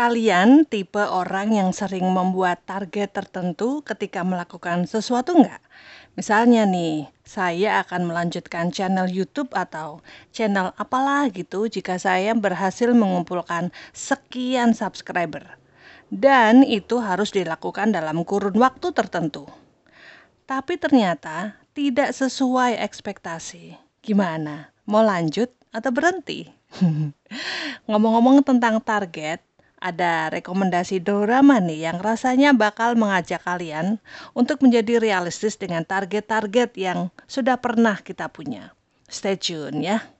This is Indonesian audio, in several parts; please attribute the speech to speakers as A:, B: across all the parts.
A: Kalian tipe orang yang sering membuat target tertentu ketika melakukan sesuatu nggak? Misalnya nih, saya akan melanjutkan channel YouTube atau channel apalah gitu jika saya berhasil mengumpulkan sekian subscriber. Dan itu harus dilakukan dalam kurun waktu tertentu. Tapi ternyata tidak sesuai ekspektasi. Gimana? Mau lanjut atau berhenti? Ngomong-ngomong tentang target, ada rekomendasi drama nih yang rasanya bakal mengajak kalian untuk menjadi realistis dengan target-target yang sudah pernah kita punya. Stay tune ya.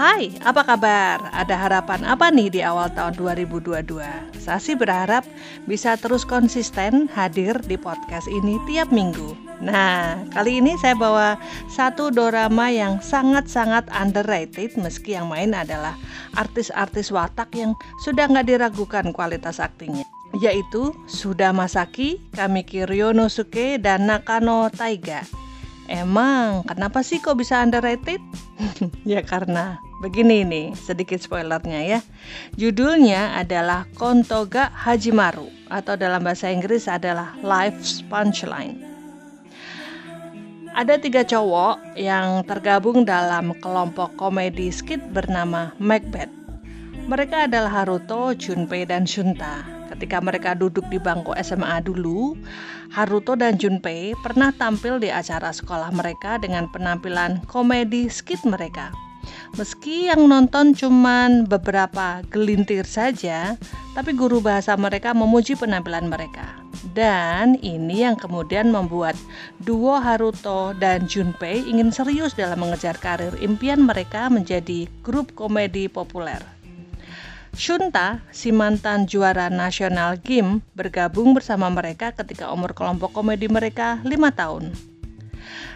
A: Hai, apa kabar? Ada harapan apa nih di awal tahun 2022? Saya sih berharap bisa terus konsisten hadir di podcast ini tiap minggu. Nah, kali ini saya bawa satu dorama yang sangat-sangat underrated meski yang main adalah artis-artis watak yang sudah nggak diragukan kualitas aktingnya yaitu Suda Masaki, Kamiki Ryonosuke, dan Nakano Taiga. Emang kenapa sih kok bisa underrated? ya karena begini nih sedikit spoilernya ya. Judulnya adalah Kontoga Hajimaru atau dalam bahasa Inggris adalah Life's Punchline. Ada tiga cowok yang tergabung dalam kelompok komedi skit bernama Macbeth. Mereka adalah Haruto, Junpei, dan Shunta ketika mereka duduk di bangku SMA dulu, Haruto dan Junpei pernah tampil di acara sekolah mereka dengan penampilan komedi skit mereka. Meski yang nonton cuman beberapa gelintir saja, tapi guru bahasa mereka memuji penampilan mereka. Dan ini yang kemudian membuat duo Haruto dan Junpei ingin serius dalam mengejar karir impian mereka menjadi grup komedi populer. Shunta, si mantan juara nasional GIM, bergabung bersama mereka ketika umur kelompok komedi mereka 5 tahun.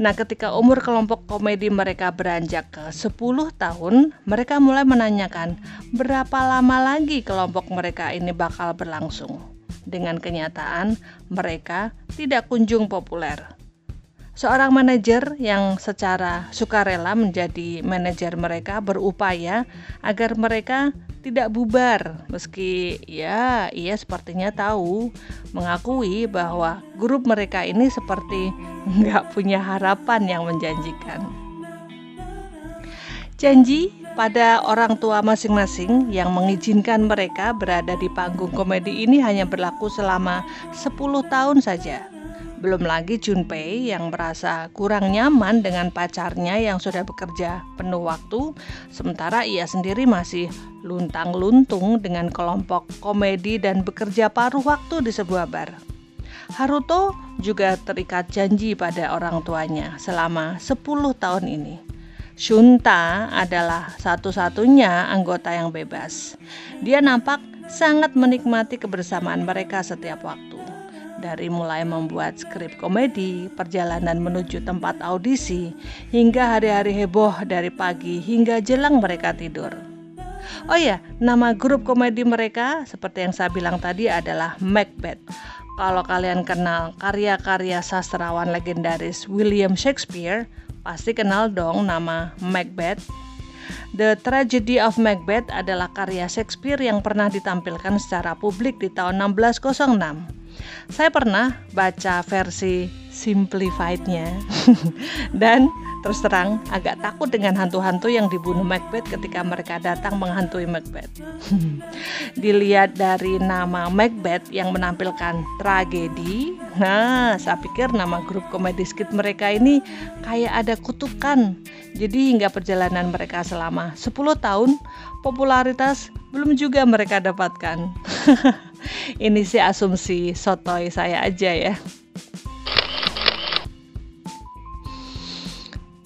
A: Nah, ketika umur kelompok komedi mereka beranjak ke 10 tahun, mereka mulai menanyakan berapa lama lagi kelompok mereka ini bakal berlangsung. Dengan kenyataan, mereka tidak kunjung populer. Seorang manajer yang secara sukarela menjadi manajer mereka berupaya agar mereka tidak bubar meski ya ia sepertinya tahu mengakui bahwa grup mereka ini seperti nggak punya harapan yang menjanjikan. Janji pada orang tua masing-masing yang mengizinkan mereka berada di panggung komedi ini hanya berlaku selama 10 tahun saja. Belum lagi Junpei yang merasa kurang nyaman dengan pacarnya yang sudah bekerja penuh waktu, sementara ia sendiri masih luntang-luntung dengan kelompok komedi dan bekerja paruh waktu di sebuah bar. Haruto juga terikat janji pada orang tuanya selama 10 tahun ini. Shunta adalah satu-satunya anggota yang bebas. Dia nampak sangat menikmati kebersamaan mereka setiap waktu dari mulai membuat skrip komedi, perjalanan menuju tempat audisi, hingga hari-hari heboh dari pagi hingga jelang mereka tidur. Oh ya, nama grup komedi mereka seperti yang saya bilang tadi adalah Macbeth. Kalau kalian kenal karya-karya sastrawan legendaris William Shakespeare, pasti kenal dong nama Macbeth. The Tragedy of Macbeth adalah karya Shakespeare yang pernah ditampilkan secara publik di tahun 1606. Saya pernah baca versi simplified-nya dan terus terang agak takut dengan hantu-hantu yang dibunuh Macbeth ketika mereka datang menghantui Macbeth. Dilihat dari nama Macbeth yang menampilkan tragedi, nah saya pikir nama grup komedi skit mereka ini kayak ada kutukan. Jadi hingga perjalanan mereka selama 10 tahun, popularitas belum juga mereka dapatkan. Ini sih asumsi sotoy saya aja ya.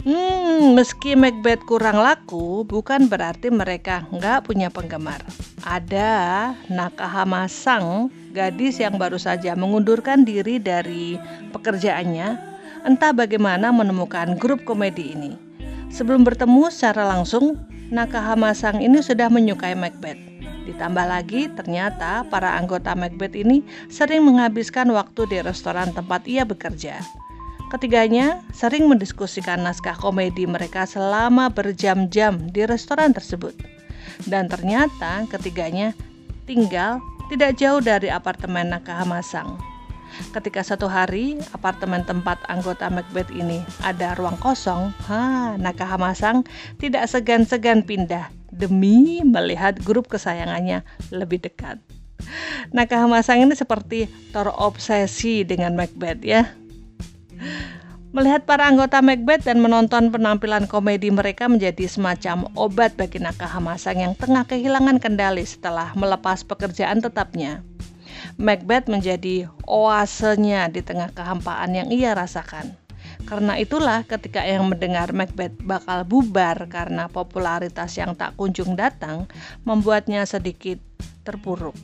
A: Hmm, meski Macbeth kurang laku, bukan berarti mereka nggak punya penggemar. Ada Nakahama Sang, gadis yang baru saja mengundurkan diri dari pekerjaannya, entah bagaimana menemukan grup komedi ini. Sebelum bertemu secara langsung, Nakahama Sang ini sudah menyukai Macbeth. Ditambah lagi, ternyata para anggota Macbeth ini sering menghabiskan waktu di restoran tempat ia bekerja. Ketiganya sering mendiskusikan naskah komedi mereka selama berjam-jam di restoran tersebut. Dan ternyata ketiganya tinggal tidak jauh dari apartemen Nakaha Masang. Ketika satu hari apartemen tempat anggota Macbeth ini ada ruang kosong, ha, Nakaha Masang tidak segan-segan pindah demi melihat grup kesayangannya lebih dekat. Nakaha Masang ini seperti terobsesi dengan Macbeth ya. Melihat para anggota Macbeth dan menonton penampilan komedi mereka menjadi semacam obat bagi Nakaha Masang yang tengah kehilangan kendali setelah melepas pekerjaan tetapnya. Macbeth menjadi oasenya di tengah kehampaan yang ia rasakan. Karena itulah ketika yang mendengar Macbeth bakal bubar karena popularitas yang tak kunjung datang, membuatnya sedikit terpuruk.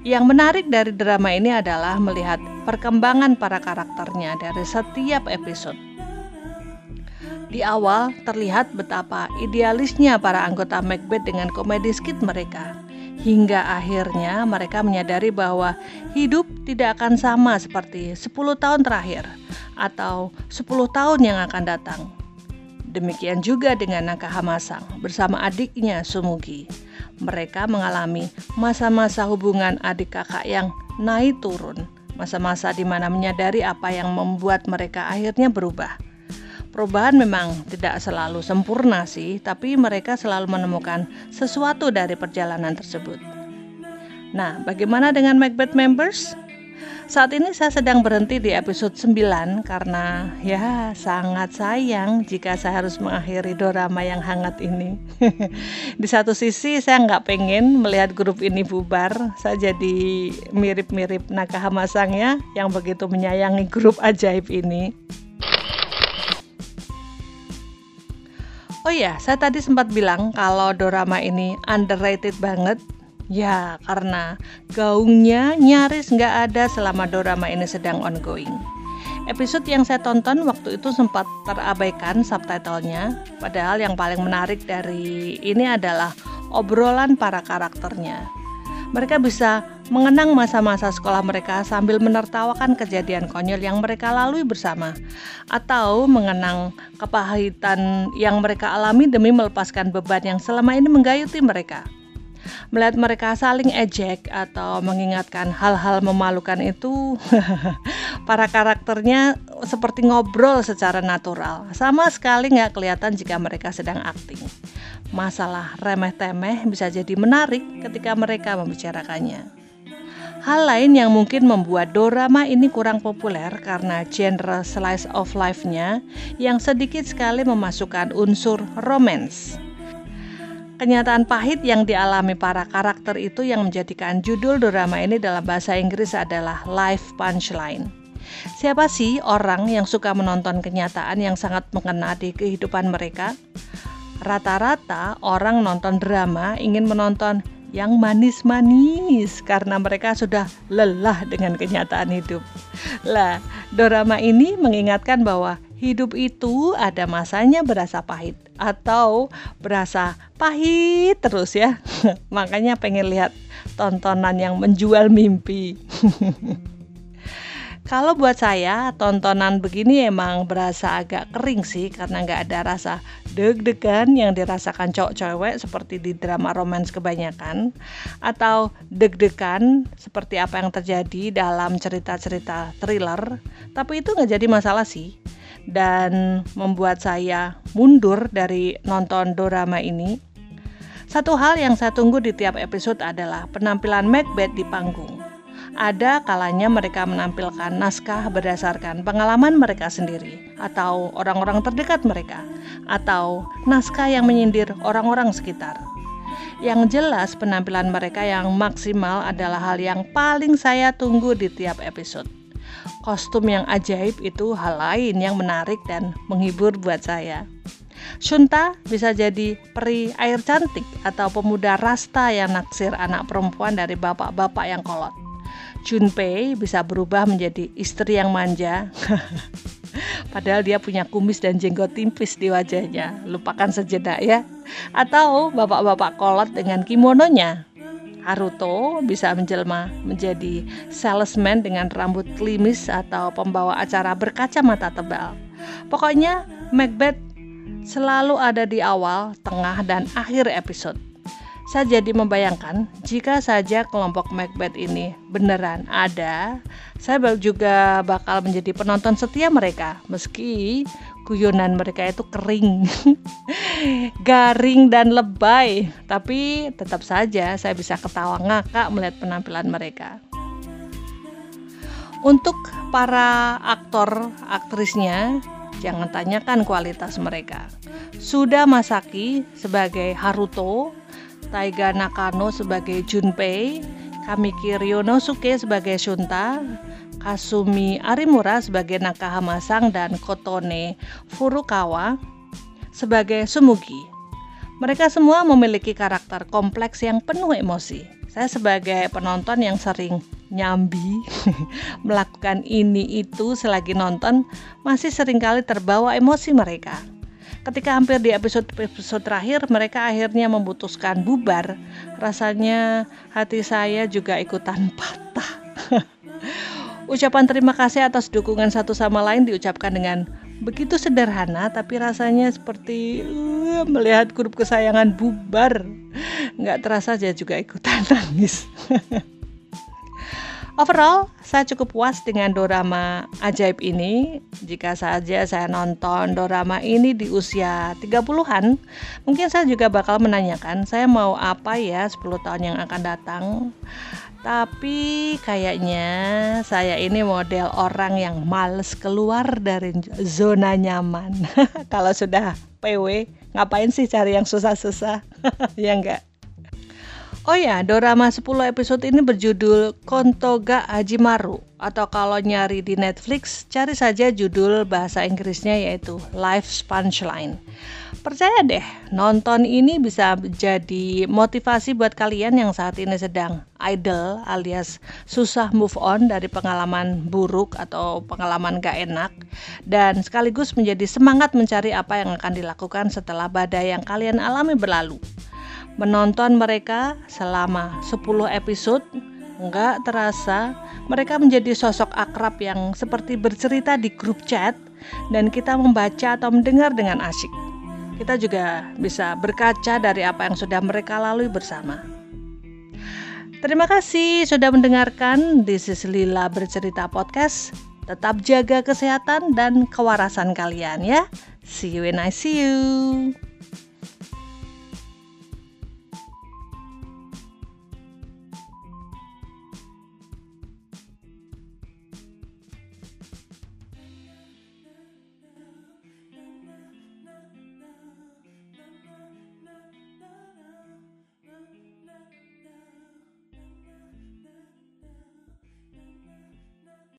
A: Yang menarik dari drama ini adalah melihat perkembangan para karakternya dari setiap episode. Di awal terlihat betapa idealisnya para anggota Macbeth dengan komedi skit mereka. Hingga akhirnya mereka menyadari bahwa hidup tidak akan sama seperti 10 tahun terakhir atau 10 tahun yang akan datang. Demikian juga dengan Nakaha Masang bersama adiknya Sumugi mereka mengalami masa-masa hubungan adik kakak yang naik turun, masa-masa di mana menyadari apa yang membuat mereka akhirnya berubah. Perubahan memang tidak selalu sempurna sih, tapi mereka selalu menemukan sesuatu dari perjalanan tersebut. Nah, bagaimana dengan Macbeth members? Saat ini saya sedang berhenti di episode 9 karena ya sangat sayang jika saya harus mengakhiri drama yang hangat ini. di satu sisi saya nggak pengen melihat grup ini bubar, saya jadi mirip-mirip Nakaha Masangnya yang begitu menyayangi grup ajaib ini. Oh ya, saya tadi sempat bilang kalau drama ini underrated banget Ya, karena gaungnya nyaris nggak ada selama drama ini sedang ongoing. Episode yang saya tonton waktu itu sempat terabaikan subtitlenya, padahal yang paling menarik dari ini adalah obrolan para karakternya. Mereka bisa mengenang masa-masa sekolah mereka sambil menertawakan kejadian konyol yang mereka lalui bersama, atau mengenang kepahitan yang mereka alami demi melepaskan beban yang selama ini menggayuti mereka. Melihat mereka saling ejek atau mengingatkan hal-hal memalukan itu, para karakternya seperti ngobrol secara natural. Sama sekali nggak kelihatan jika mereka sedang akting. Masalah remeh-temeh bisa jadi menarik ketika mereka membicarakannya. Hal lain yang mungkin membuat dorama ini kurang populer karena genre slice of life-nya yang sedikit sekali memasukkan unsur romance. Kenyataan pahit yang dialami para karakter itu yang menjadikan judul drama ini dalam bahasa Inggris adalah Life Punchline. Siapa sih orang yang suka menonton kenyataan yang sangat mengena di kehidupan mereka? Rata-rata orang nonton drama ingin menonton yang manis-manis karena mereka sudah lelah dengan kenyataan hidup. Lah, drama ini mengingatkan bahwa hidup itu ada masanya berasa pahit atau berasa pahit terus ya. Makanya pengen lihat tontonan yang menjual mimpi. Kalau buat saya tontonan begini emang berasa agak kering sih karena nggak ada rasa deg-degan yang dirasakan cowok cewek seperti di drama romance kebanyakan atau deg-degan seperti apa yang terjadi dalam cerita-cerita thriller. Tapi itu nggak jadi masalah sih dan membuat saya mundur dari nonton drama ini. Satu hal yang saya tunggu di tiap episode adalah penampilan Macbeth di panggung. Ada kalanya mereka menampilkan naskah berdasarkan pengalaman mereka sendiri, atau orang-orang terdekat mereka, atau naskah yang menyindir orang-orang sekitar. Yang jelas, penampilan mereka yang maksimal adalah hal yang paling saya tunggu di tiap episode kostum yang ajaib itu hal lain yang menarik dan menghibur buat saya. Shunta bisa jadi peri air cantik atau pemuda rasta yang naksir anak perempuan dari bapak-bapak yang kolot. Junpei bisa berubah menjadi istri yang manja. Padahal dia punya kumis dan jenggot tipis di wajahnya. Lupakan sejenak ya. Atau bapak-bapak kolot dengan kimononya Haruto bisa menjelma menjadi salesman dengan rambut klimis atau pembawa acara berkacamata tebal. Pokoknya Macbeth selalu ada di awal, tengah, dan akhir episode. Saya jadi membayangkan jika saja kelompok Macbeth ini beneran ada, saya juga bakal menjadi penonton setia mereka meski guyonan mereka itu kering, garing dan lebay, tapi tetap saja saya bisa ketawa ngakak melihat penampilan mereka. Untuk para aktor aktrisnya, jangan tanyakan kualitas mereka. Sudah Masaki sebagai Haruto Taiga Nakano sebagai Junpei, Kamiki Ryonosuke sebagai Shunta, Kasumi Arimura sebagai Nakahamasang dan Kotone Furukawa sebagai Sumugi. Mereka semua memiliki karakter kompleks yang penuh emosi. Saya sebagai penonton yang sering nyambi melakukan ini itu selagi nonton masih sering kali terbawa emosi mereka. Ketika hampir di episode-episode terakhir mereka akhirnya memutuskan bubar, rasanya hati saya juga ikutan patah. Ucapan terima kasih atas dukungan satu sama lain diucapkan dengan begitu sederhana tapi rasanya seperti uh, melihat grup kesayangan bubar. Nggak terasa saya juga ikutan nangis. Overall, saya cukup puas dengan dorama ajaib ini. Jika saja saya nonton dorama ini di usia 30-an, mungkin saya juga bakal menanyakan saya mau apa ya 10 tahun yang akan datang. Tapi kayaknya saya ini model orang yang males keluar dari zona nyaman. Kalau sudah PW, ngapain sih cari yang susah-susah? ya enggak? Oh ya, dorama 10 episode ini berjudul Kontoga Hajimaru atau kalau nyari di Netflix, cari saja judul bahasa Inggrisnya yaitu Life's Punchline. Percaya deh, nonton ini bisa jadi motivasi buat kalian yang saat ini sedang idle alias susah move on dari pengalaman buruk atau pengalaman gak enak dan sekaligus menjadi semangat mencari apa yang akan dilakukan setelah badai yang kalian alami berlalu menonton mereka selama 10 episode nggak terasa mereka menjadi sosok akrab yang seperti bercerita di grup chat dan kita membaca atau mendengar dengan asyik. Kita juga bisa berkaca dari apa yang sudah mereka lalui bersama. Terima kasih sudah mendengarkan This is Lila Bercerita Podcast. Tetap jaga kesehatan dan kewarasan kalian ya. See you when I see you.